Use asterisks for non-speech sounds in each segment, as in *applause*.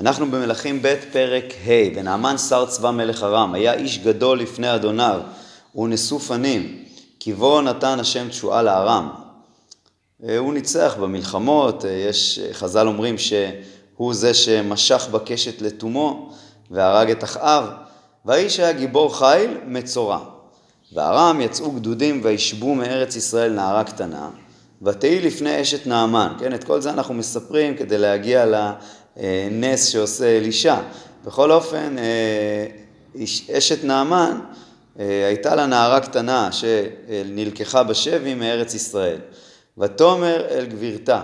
אנחנו במלכים ב' פרק ה', ונעמן שר צבא מלך ארם, היה איש גדול לפני אדוניו, ונשוא פנים, כי בו נתן השם תשועה לארם. אה, הוא ניצח במלחמות, אה, יש, חז"ל אומרים שהוא זה שמשך בקשת לתומו והרג את אחאב, והאיש היה גיבור חיל מצורע. וארם יצאו גדודים וישבו מארץ ישראל נערה קטנה, ותהי לפני אשת נעמן. כן, את כל זה אנחנו מספרים כדי להגיע לנס שעושה אלישע. בכל אופן, אה, אשת נעמן אה, הייתה לה נערה קטנה שנלקחה בשבי מארץ ישראל. ותאמר אל גבירתה,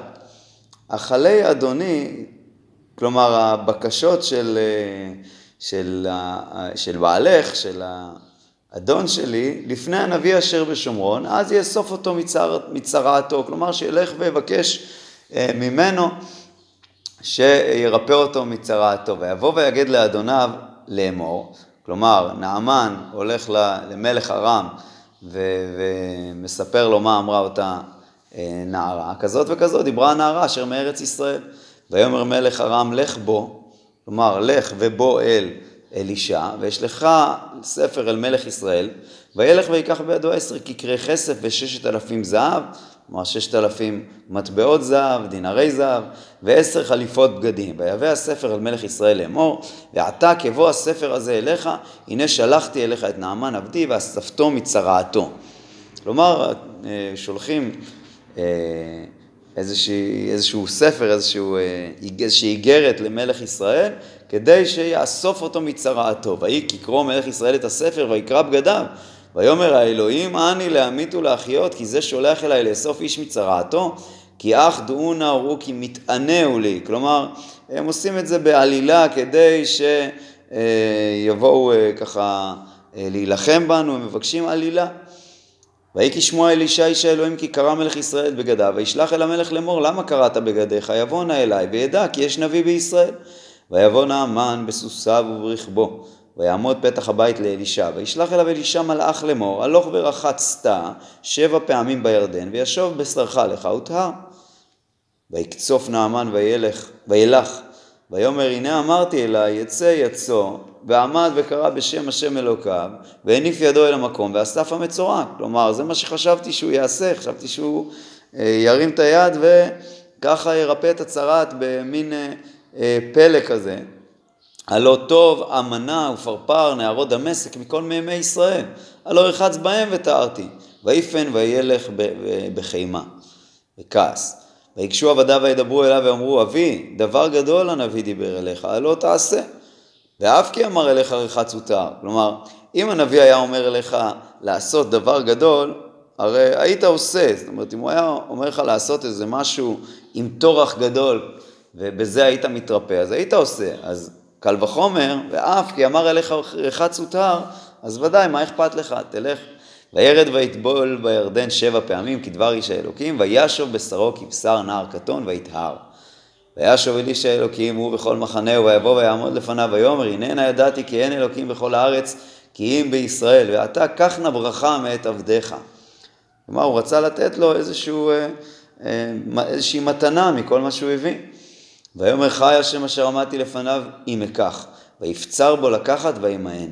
אכלי אדוני, כלומר הבקשות של, אה, של, של בעלך, של האדון שלי, לפני הנביא אשר בשומרון, אז יאסוף אותו מצר, מצרעתו, כלומר שילך ויבקש אה, ממנו שירפא אותו מצרעתו. ויבוא ויגד לאדוניו לאמור, כלומר נעמן הולך למלך ארם ומספר לו מה אמרה אותה אה, נערה, כזאת וכזאת דיברה הנערה אשר מארץ ישראל. ויאמר מלך ארם לך בו, כלומר לך ובוא אל אלישע, ויש לך ספר אל מלך ישראל, וילך ויקח בידו עשר כקרי כסף וששת אלפים זהב, כלומר ששת אלפים מטבעות זהב, דינרי זהב, ועשר חליפות בגדים. ויבא הספר אל מלך ישראל לאמור, ועתה כבוא הספר הזה אליך, הנה שלחתי אליך את נעמן עבדי ואספתו מצרעתו. כלומר, אה, שולחים אה, איזושהי, איזשהו ספר, אה, איזושהי איגרת למלך ישראל, כדי שיאסוף אותו מצרעתו. ויהי כקרוא מלך ישראל את הספר ויקרא בגדיו. ויאמר האלוהים אני להמית ולהחיות כי זה שולח אליי לאסוף איש מצרעתו כי אך דעו נא וראו כי מתענהו לי. כלומר, הם עושים את זה בעלילה כדי שיבואו אה, ככה אה, להילחם בנו, הם מבקשים עלילה. ויהי כשמוע אלישע איש האלוהים כי קרא מלך ישראל בגדיו, וישלח אל המלך לאמור למה קראת בגדיך יבוא נא אליי וידע כי יש נביא בישראל. ויבוא נעמן בסוסיו וברכבו, ויעמוד פתח הבית לאלישע, וישלח אליו אלישע מלאך לאמור, הלוך ורחצת שבע פעמים בירדן, וישוב בשרך לך וטהר. ויקצוף נעמן וילך, וילך, ויאמר הנה אמרתי אלי יצא יצוא, ועמד וקרא בשם השם אלוקיו, והניף ידו אל המקום, ואסף המצורע. כלומר, זה מה שחשבתי שהוא יעשה, חשבתי שהוא אה, ירים את היד וככה ירפא את הצרעת במין אה, אה, פלא כזה, הלא טוב אמנה ופרפר נערות דמשק מכל מימי ישראל, הלא ירחץ בהם וטהרתי, ויפן וילך בחימה, וכעס. ויגשו עבדיו וידברו אליו ואמרו, אבי, דבר גדול הנביא דיבר אליך, הלא תעשה. ואף כי אמר אליך רחץ וטהר. כלומר, אם הנביא היה אומר אליך לעשות דבר גדול, הרי היית עושה. זאת אומרת, אם הוא היה אומר לך לעשות איזה משהו עם טורח גדול, ובזה היית מתרפא, אז היית עושה. אז קל וחומר, ואף כי אמר אליך רחץ ותר, אז ודאי, מה אכפת לך? תלך. וירד ויטבול בירדן שבע פעמים כדבר איש האלוקים, וישוב בשרו כבשר נער קטון ויטהר. וישוב אל איש האלוקים הוא בכל מחנהו, ויבוא ויעמוד לפניו ויאמר, הננה ידעתי כי אין אלוקים בכל הארץ, כי אם בישראל, ועתה קח נא ברכה מאת עבדיך. כלומר, הוא רצה לתת לו איזשהו, אה, אה, איזושהי מתנה מכל מה שהוא הביא. ויאמר חי השם אשר עמדתי לפניו אם אקח, ויפצר בו לקחת וימאן.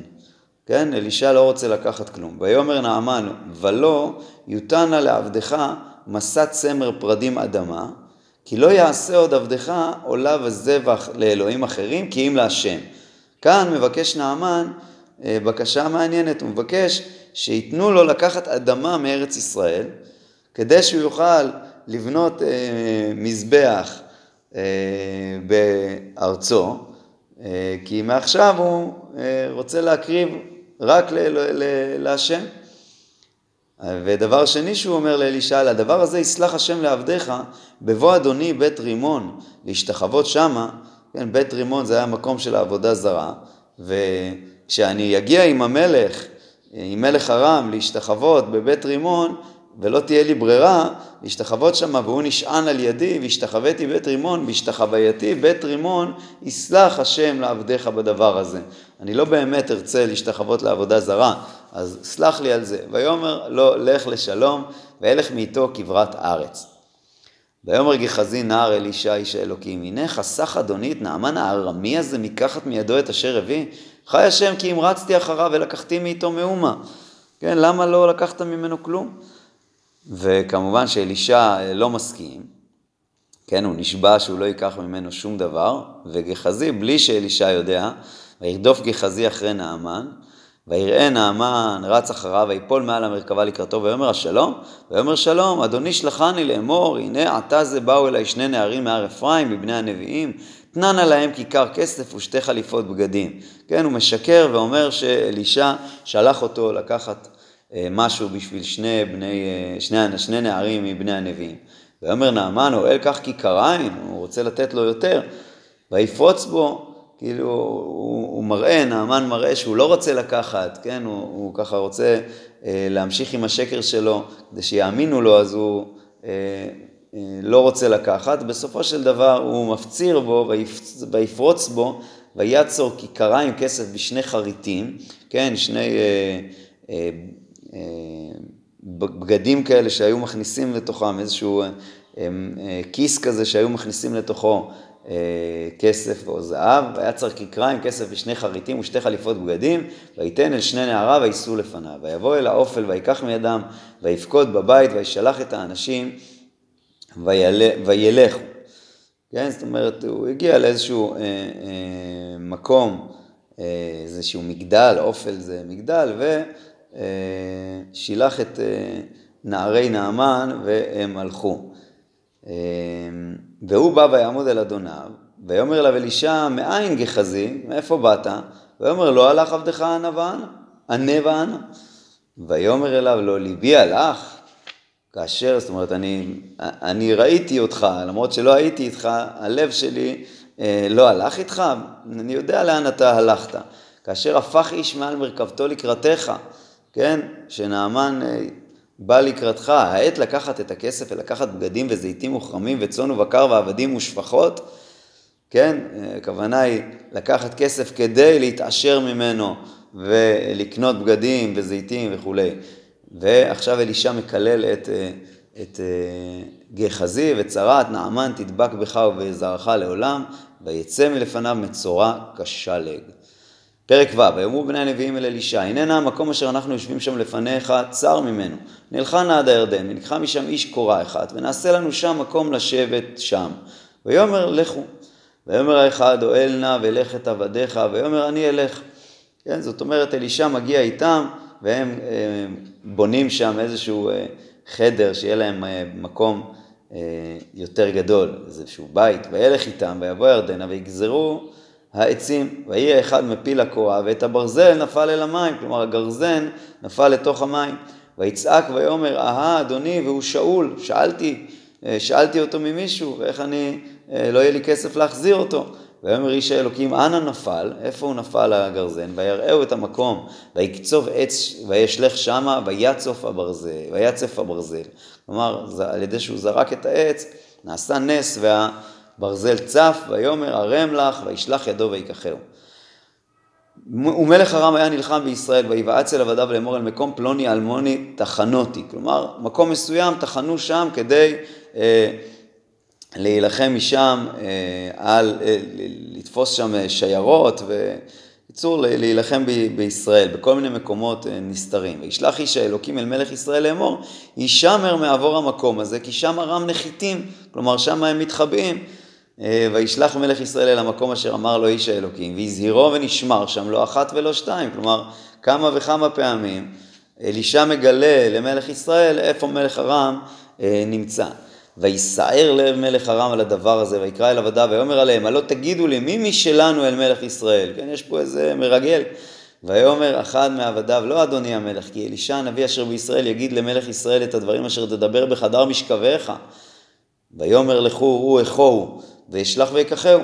כן, אלישע לא רוצה לקחת כלום. ויאמר נעמן, ולא יותנה לעבדך מסע צמר פרדים אדמה, כי לא יעשה עוד עבדך עולה וזבח לאלוהים אחרים, כי אם להשם. כאן מבקש נעמן אה, בקשה מעניינת, הוא מבקש שייתנו לו לקחת אדמה מארץ ישראל, כדי שהוא יוכל לבנות אה, מזבח בארצו, אה, כי מעכשיו הוא אה, רוצה להקריב רק להשם. ודבר שני שהוא אומר לאלישע, לדבר הזה יסלח השם לעבדיך, בבוא אדוני בית רימון להשתחוות שמה, כן, בית רימון זה היה מקום של העבודה זרה, וכשאני אגיע עם המלך, עם מלך ארם להשתחוות בבית רימון, ולא תהיה לי ברירה להשתחוות שמה והוא נשען על ידי והשתחוויתי בית רימון והשתחווייתי בית רימון יסלח השם לעבדיך בדבר הזה. אני לא באמת ארצה להשתחוות לעבודה זרה אז סלח לי על זה. ויאמר לו לך לשלום והלך מאיתו כברת ארץ. ויאמר גחזי נער אלישע איש האלוקים, הנה חסך אדוני את נעמן הארמי הזה מקחת מידו את אשר הביא? חי השם כי המרצתי אחריו ולקחתי מאיתו מאומה. כן, למה לא לקחת ממנו כלום? וכמובן שאלישע אה, לא מסכים, כן, הוא נשבע שהוא לא ייקח ממנו שום דבר, וגחזי, בלי שאלישע יודע, וירדוף גחזי אחרי נעמן, ויראה נעמן רץ אחריו, ויפול מעל המרכבה לקראתו, ויאמר השלום, ויאמר שלום, אדוני שלחני לאמור, הנה עתה זה באו אליי שני נערים מהר אפרים, מבני הנביאים, תננה להם כיכר כסף ושתי חליפות בגדים. כן, הוא משקר ואומר שאלישע שלח אותו לקחת משהו בשביל שני, בני, אה, שני, שני נערים מבני הנביאים. ויאמר נעמן, אוהל כך כיכריים, הוא רוצה לתת לו יותר, ויפרוץ בו כאילו הוא, הוא מראה, נעמן מראה שהוא לא רוצה לקחת, כן, הוא, הוא ככה רוצה אה, להמשיך עם השקר שלו, כדי שיאמינו לו, אז הוא אה, אה, לא רוצה לקחת. בסופו של דבר הוא מפציר בו ויפרוץ בו, ויצור כיכרה עם כסף בשני חריטים, כן, שני אה, אה, אה, בגדים כאלה שהיו מכניסים לתוכם, איזשהו אה, אה, כיס כזה שהיו מכניסים לתוכו. אה, כסף או זהב, והיה צריך כיכרה עם כסף ושני חריטים ושתי חליפות בגדים, וייתן אל שני נעריו וייסעו לפניו. ויבוא אל האופל ויקח מידם, ויפקוד בבית, וישלח את האנשים, וילכו. כן, זאת אומרת, הוא הגיע לאיזשהו אה, אה, מקום, אה, איזשהו מגדל, אופל זה מגדל, ושילח אה, את אה, נערי נעמן והם הלכו. אה, והוא בא ויעמוד אל אדוניו, ויאמר אליו אלישע, מאין גחזי, מאיפה באת? ויאמר לא הלך עבדך הנבן, וענה. ויאמר אליו, לא ליבי הלך, כאשר, זאת אומרת, אני, אני ראיתי אותך, למרות שלא הייתי איתך, הלב שלי אה, לא הלך איתך, אני יודע לאן אתה הלכת. כאשר הפך איש מעל מרכבתו לקראתך, כן, שנעמן אה, בא לקראתך, העת לקחת את הכסף ולקחת בגדים וזיתים וכרמים וצאן ובקר ועבדים ושפחות, כן, הכוונה היא לקחת כסף כדי להתעשר ממנו ולקנות בגדים וזיתים וכולי. ועכשיו אלישע מקלל את, את גחזי וצרת, נעמן תדבק בך ובזרעך לעולם, ויצא מלפניו מצורע כשלג. פרק ו', ויאמרו בני הנביאים אל אלישע, הננה המקום אשר אנחנו יושבים שם לפניך, צר ממנו. נלכה עד הירדן, ונקחה משם איש קורה אחד, ונעשה לנו שם מקום לשבת שם. ויאמר לכו. ויאמר האחד, אוהל נא ולך את עבדיך, ויאמר אני אלך. כן, זאת אומרת, אלישע מגיע איתם, והם אה, בונים שם איזשהו אה, חדר, שיהיה להם אה, מקום יותר גדול, איזשהו בית, וילך איתם, ויבוא ירדנה, ויגזרו העצים, ויהי האחד מפיל הקורה, ואת הברזל נפל אל המים, כלומר הגרזן נפל לתוך המים. ויצעק ויאמר, אהה אדוני, והוא שאול, שאלתי, אה, שאלתי אותו ממישהו, ואיך אני, אה, לא יהיה לי כסף להחזיר אותו. ויאמר איש האלוקים, אנה נפל? איפה הוא נפל הגרזן? ויראהו את המקום, ויקצוב עץ, וישלך שמה, ויצוף הברזל, ויצף הברזל. כלומר, על ידי שהוא זרק את העץ, נעשה נס, וה... ברזל צף, ויאמר הרם לך, וישלח ידו ויקחהו. ומלך ארם היה נלחם בישראל, ויבעץ אל עבדיו לאמור אל מקום פלוני אלמוני תחנותי. כלומר, מקום מסוים תחנו שם כדי אה, להילחם משם, אה, על, אה, לתפוס שם אה, שיירות, ובקיצור להילחם ב, בישראל, בכל מיני מקומות אה, נסתרים. וישלח איש האלוקים אל מלך ישראל לאמור, הישמר מעבור המקום הזה, כי שם ארם נחיתים, כלומר שם הם מתחבאים. אה, וישלח מלך ישראל אל המקום אשר אמר לו איש האלוקים, והזהירו ונשמר שם לא אחת ולא שתיים, כלומר כמה וכמה פעמים אלישע מגלה למלך ישראל איפה מלך ארם אה, נמצא. ויסער לב מלך ארם על הדבר הזה, ויקרא אל עבדיו, ויאמר עליהם, הלא תגידו לי, מי משלנו אל מלך ישראל? כן, יש פה איזה מרגל. ויאמר אחד מעבדיו, לא אדוני המלך, כי אלישע הנביא אשר בישראל יגיד למלך ישראל את הדברים אשר תדבר בחדר משכבך. ויאמר לכו הוא אחוהו, וישלח ויקחהו.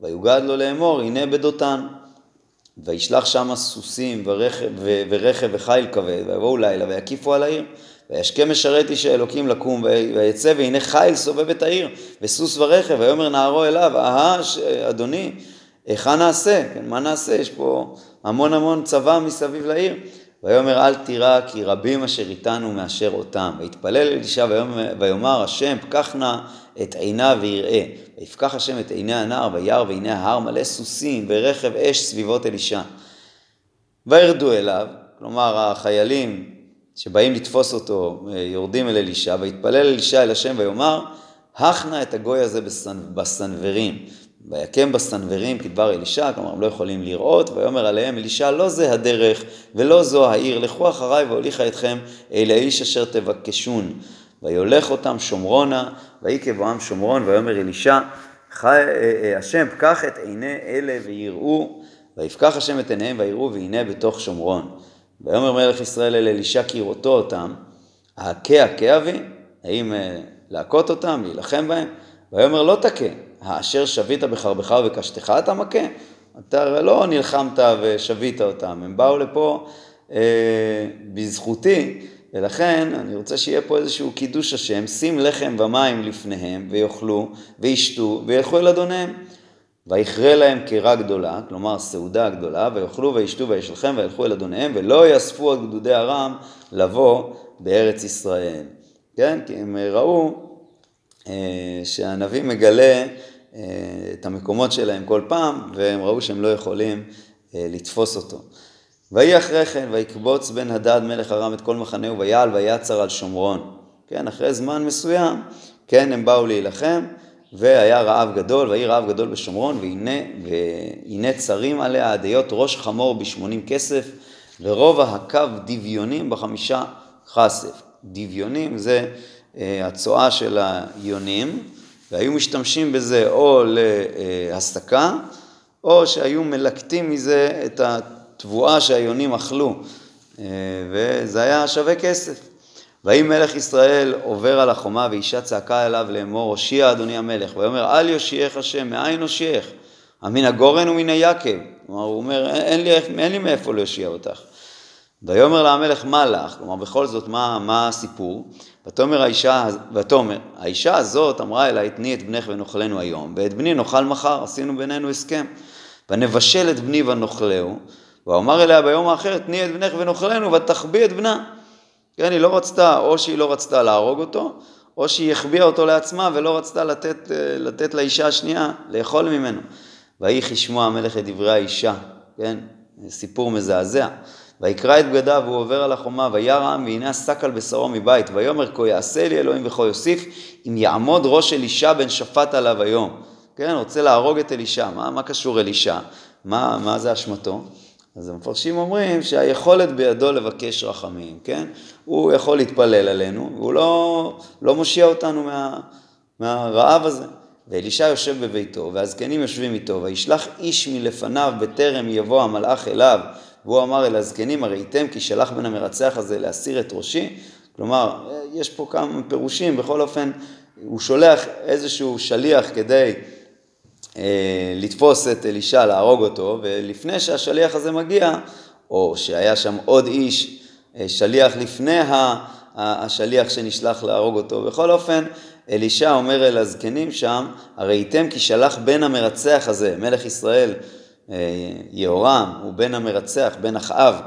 ויוגד לו לאמור, הנה בדותן. וישלח שם סוסים ורכב, ורכב וחיל כבד, ויבואו לילה ויקיפו על העיר. וישכם משרת איש האלוקים לקום, ויצא והנה חיל סובב את העיר, וסוס ורכב, ויאמר נערו אליו, אהה, אדוני, היכן נעשה? כן, מה נעשה? יש פה המון המון צבא מסביב לעיר. ויאמר אל תירא כי רבים אשר איתנו מאשר אותם. ויתפלל אלישע ויאמר השם פקח נא את עיניו ויראה. ויפקח השם את עיני הנער וירא והנה ההר מלא סוסים ורכב אש סביבות אלישע. וירדו אליו, כלומר החיילים שבאים לתפוס אותו יורדים אל אלישע, ויתפלל אלישע אל השם ויאמר הכנה את הגוי הזה בסנוורים. ויקם בסנוורים כדבר אלישע, כלומר הם לא יכולים לראות, ויאמר עליהם אלישע לא זה הדרך ולא זו העיר, לכו אחריי והוליכה אתכם אל האיש אשר תבקשון. ויולך אותם שומרונה, ויהי כבואם שומרון, ויאמר אלישע, אה, אה, השם פקח את עיני אלה ויראו, ויפקח השם את עיניהם ויראו והנה בתוך שומרון. ויאמר מלך ישראל אל אלישע כי ראותו אותם, הכה הכה אבי, האם אה, להכות אותם, להילחם בהם? ויאמר לא תכה, האשר שבית בחרבך ובקשתך אתה מכה? אתה הרי לא נלחמת ושבית אותם, הם באו לפה אה, בזכותי, ולכן אני רוצה שיהיה פה איזשהו קידוש השם, שים לחם ומים לפניהם ויאכלו וישתו וילכו אל אדוניהם. ויכרה להם קרה גדולה, כלומר סעודה גדולה, ויאכלו וישתו וישלחם וילכו אל אדוניהם, ולא יאספו עוד גדודי ארם לבוא בארץ ישראל. כן? כי הם ראו אה, שהנביא מגלה את המקומות שלהם כל פעם, והם ראו שהם לא יכולים אה, לתפוס אותו. ויהי אחרי כן, ויקבוץ בן הדד מלך ארם את כל מחנהו, ויעל ויצר על שומרון. כן, אחרי זמן מסוים, כן, הם באו להילחם, והיה רעב גדול, ויהי רעב גדול בשומרון, והנה, והנה צרים עליה עד היות ראש חמור בשמונים כסף, ורובע הקו דביונים בחמישה כסף. דביונים זה אה, הצואה של היונים, והיו משתמשים בזה או להסקה, או שהיו מלקטים מזה את התבואה שהיונים אכלו, אה, וזה היה שווה כסף. ויהי מלך ישראל עובר על החומה ואישה צעקה אליו לאמור הושיע אדוני המלך ויאמר אל יושיעך השם מאין הושיעך? המן הגורן ומן היקב כלומר הוא אומר אין לי, אין לי מאיפה להושיע אותך ויאמר לה המלך מה לך כלומר בכל זאת מה, מה הסיפור ותאמר האישה, ותאמר, האישה הזאת אמרה אליי, תני את בנך ונאכלנו היום, ואת בני נאכל מחר, עשינו בינינו הסכם. ונבשל את בני ונאכלהו, ואומר אליה ביום האחר, תני את בנך ונאכלנו, ותחביא את בנה. כן, היא לא רצתה, או שהיא לא רצתה להרוג אותו, או שהיא החביאה אותו לעצמה ולא רצתה לתת, לתת לאישה השנייה לאכול ממנו. ויהי כשמוע המלך את דברי האישה, כן, סיפור מזעזע. ויקרא את בגדיו והוא עובר על החומה, וירא העם והנה השק על בשרו מבית, ויאמר כה יעשה לי אלוהים וכה יוסיף, אם יעמוד ראש אלישע בן שפט עליו היום. כן, רוצה להרוג את אלישע, מה, מה קשור אלישע? מה, מה זה אשמתו? אז המפרשים אומרים שהיכולת בידו לבקש רחמים, כן? הוא יכול להתפלל עלינו, והוא לא, לא מושיע אותנו מה, מהרעב הזה. ואלישע יושב בביתו, והזקנים יושבים איתו, וישלח איש מלפניו בטרם יבוא המלאך אליו, והוא אמר אל הזקנים, הראיתם כי שלח בן המרצח הזה להסיר את ראשי? כלומר, יש פה כמה פירושים, בכל אופן, הוא שולח איזשהו שליח כדי אה, לתפוס את אלישע, להרוג אותו, ולפני שהשליח הזה מגיע, או שהיה שם עוד איש, אה, שליח לפני השליח שנשלח להרוג אותו, בכל אופן, אלישע אומר אל הזקנים שם, הראיתם כי שלח בן המרצח הזה, מלך ישראל, יהורם הוא בן המרצח, בן אחאב,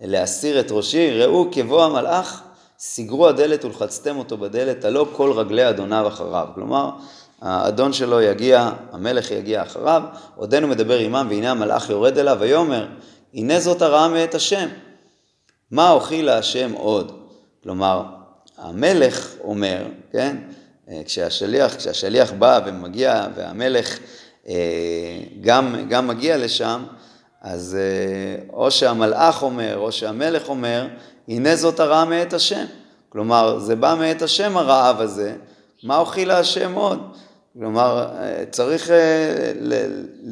להסיר את ראשי, ראו כבוא המלאך, סגרו הדלת ולחצתם אותו בדלת, הלא כל רגלי אדוניו אחריו. כלומר, האדון שלו יגיע, המלך יגיע אחריו, עודנו מדבר עמם, והנה המלאך יורד אליו, ויאמר, הנה זאת הרעה מאת השם. מה אוכיל להשם עוד? כלומר, המלך אומר, כן, אה, כשהשליח, כשהשליח בא ומגיע, והמלך אה, גם, גם מגיע לשם, אז אה, או שהמלאך אומר, או שהמלך אומר, הנה זאת הרעה מאת השם. כלומר, זה בא מאת השם הרעב הזה, מה אוכילה השם עוד? כלומר, אה, צריך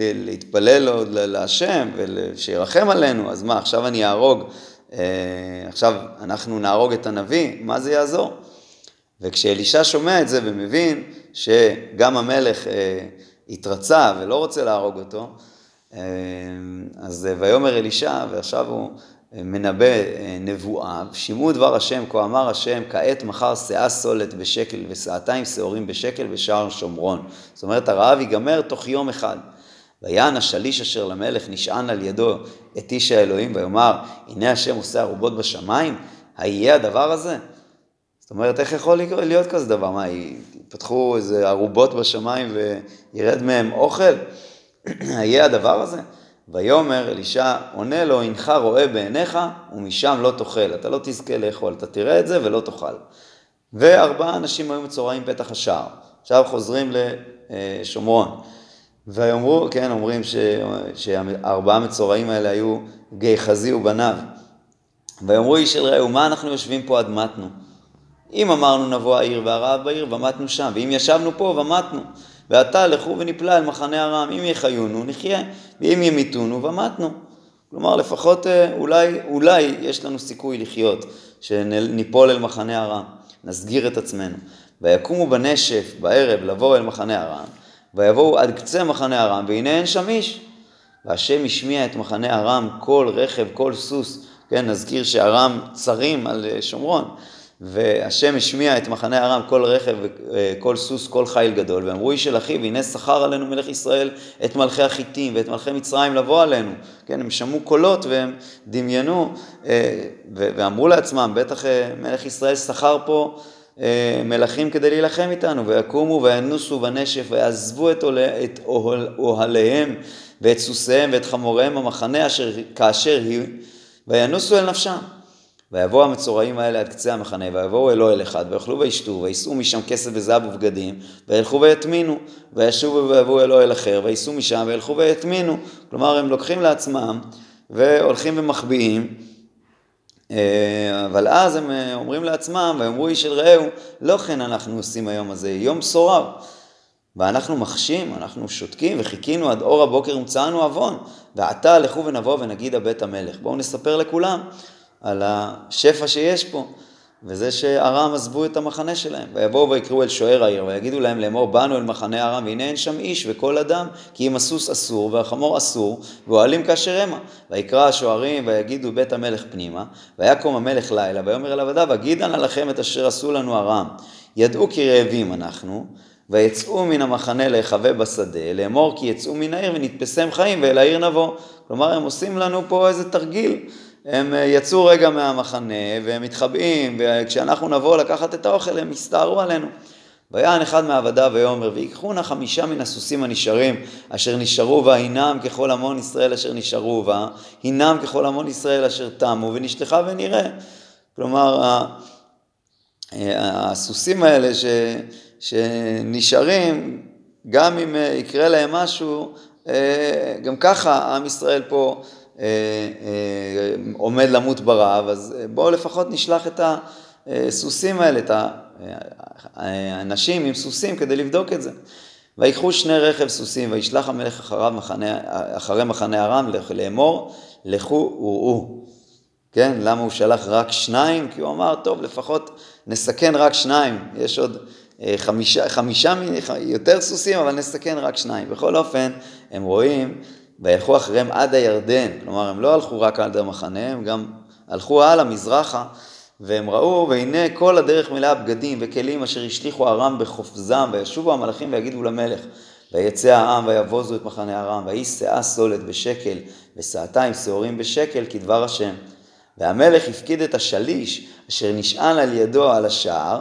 להתפלל עוד להשם ושירחם עלינו, אז מה, עכשיו אני אהרוג, עכשיו אנחנו נהרוג את הנביא, מה זה יעזור? וכשאלישע שומע את זה ומבין שגם המלך התרצה ולא רוצה להרוג אותו, אה, אז ויאמר אלישע, ועכשיו הוא מנבא אה, נבואה, שמעו דבר השם, כה אמר השם, כעת מחר שאה סולת בשקל ושאתיים שעורים בשקל בשער שומרון. זאת אומרת, הרעב ייגמר תוך יום אחד. ויען השליש אשר למלך נשען על ידו את איש האלוהים ויאמר הנה השם עושה ערובות בשמיים, היהיה הדבר הזה? זאת אומרת, איך יכול להיות כזה דבר? מה, יפתחו איזה ערובות בשמיים וירד מהם אוכל? *clears throat* היהיה הדבר הזה? ויאמר אלישע עונה לו הנך רואה בעיניך ומשם לא תאכל, אתה לא תזכה לאכול, אתה תראה את זה ולא תאכל. וארבעה אנשים היו מצורעים פתח השער. עכשיו חוזרים לשומרון. ויאמרו, כן, אומרים ש, שהארבעה מצורעים האלה היו גיחזי ובניו. ויאמרו איש אל רעהו, מה אנחנו יושבים פה עד מתנו? אם אמרנו נבוא העיר והרעב בעיר, ומתנו שם, ואם ישבנו פה, ומתנו. ועתה לכו ונפלא אל מחנה ארם, אם יחיונו, נחיה, ואם ימיתונו, ומתנו. כלומר, לפחות אה, אולי, אולי יש לנו סיכוי לחיות, שניפול אל מחנה ארם, נסגיר את עצמנו. ויקומו בנשף בערב לבוא אל מחנה ארם, ויבואו עד קצה מחנה ארם, והנה אין שם איש. והשם השמיע את מחנה ארם כל רכב, כל סוס, כן, נזכיר שארם צרים על אה, שומרון. והשם השמיע את מחנה ארם כל רכב, כל סוס, כל חיל גדול, ואמרו איש אל אחיו, הנה שכר עלינו מלך ישראל את מלכי החיטים ואת מלכי מצרים לבוא עלינו. כן, הם שמעו קולות והם דמיינו, אה, ואמרו לעצמם, בטח אה, מלך ישראל שכר פה אה, מלכים כדי להילחם איתנו, ויקומו וינוסו בנשף ויעזבו את, את אוהליהם ואת סוסיהם ואת חמוריהם המחנה אשר כאשר היא, וינוסו אל נפשם. ויבואו המצורעים האלה עד קצה המחנה, ויבואו אל אוהל אחד, ויאכלו וישתו, ויישאו משם כסף וזהב ובגדים, וילכו ויטמינו, וישובו ויבואו אל אוהל אחר, ויישאו משם, וילכו ויטמינו. כלומר, הם לוקחים לעצמם, והולכים ומחביאים, אה, אבל אז הם אה, אומרים לעצמם, ויאמרו איש אל רעהו, לא כן אנחנו עושים היום הזה, יום בשורה. ואנחנו מחשים, אנחנו שותקים, וחיכינו עד אור הבוקר ומצאנו עוון. ועתה לכו ונבוא ונגיד הבית המלך. בואו נספר לכולם על השפע שיש פה, וזה שארם עזבו את המחנה שלהם. ויבואו ויקראו אל שוער העיר, ויגידו להם לאמור, באנו אל מחנה ארם, והנה אין שם איש וכל אדם, כי אם הסוס אסור והחמור אסור, ואוהלים כאשר המה. ויקרא השוערים ויגידו בית המלך פנימה, ויקום המלך לילה, ויאמר אל עבדיו, אגידה נא לכם את אשר עשו לנו ארם. ידעו כי רעבים אנחנו, ויצאו מן המחנה להיחווה בשדה, לאמור כי יצאו מן העיר ונתפסם חיים ואל העיר נבוא. כלומר, הם עושים לנו פה איזה תרגיל. הם אה, יצאו רגע מהמחנה והם מתחבאים, וכשאנחנו נבוא לקחת את האוכל הם יסתערו עלינו. ויען אחד מעבדיו ויאמר ויקחו נא חמישה מן הסוסים הנשארים אשר נשארו בה הינם ככל המון ישראל אשר נשארו בה הינם ככל המון ישראל אשר תמו ונשלחה ונראה. כלומר אה, הסוסים האלה ש, שנשארים גם אם אה, יקרה להם משהו גם ככה עם ישראל פה עומד למות ברעב, אז בואו לפחות נשלח את הסוסים האלה, את האנשים עם סוסים כדי לבדוק את זה. ויקחו שני רכב סוסים וישלח המלך אחריו מחנה, אחרי מחנה ארם לאמור לכו וראו. כן, למה הוא שלח רק שניים? כי הוא אמר, טוב, לפחות נסכן רק שניים. יש עוד אה, חמישה, חמישה יותר סוסים, אבל נסכן רק שניים. בכל אופן, הם רואים וילכו אחריהם עד הירדן, כלומר הם לא הלכו רק עד המחנה, הם גם הלכו הלאה מזרחה, והם ראו, והנה כל הדרך מלאה בגדים וכלים אשר השליכו ארם בחופזם, וישובו המלאכים ויגידו למלך, ויצא העם ויבוזו את מחנה ארם, ויהי שאה סולת בשקל, ושאתיים שעורים בשקל, כדבר השם. והמלך הפקיד את השליש אשר נשען על ידו על השער,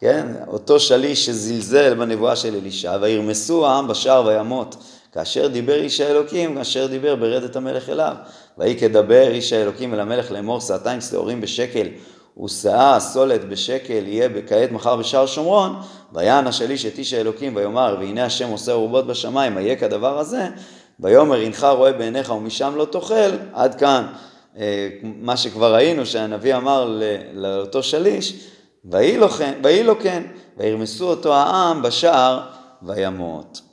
כן, אותו שליש שזלזל בנבואה של אלישע, וירמסו העם בשער וימות. כאשר דיבר איש האלוקים, כאשר דיבר ברד את המלך אליו. ויהי כדבר איש האלוקים אל המלך לאמור שעתיים שעורים בשקל ושאה סולת בשקל יהיה כעת מחר בשער שומרון, ויען השליש את איש האלוקים ויאמר והנה השם עושה רובות בשמיים, איה כדבר הזה, ויאמר הנך רואה בעיניך ומשם לא תאכל, עד כאן אה, מה שכבר ראינו שהנביא אמר לאותו שליש, ויהי לו כן, וירמסו אותו העם בשער וימות.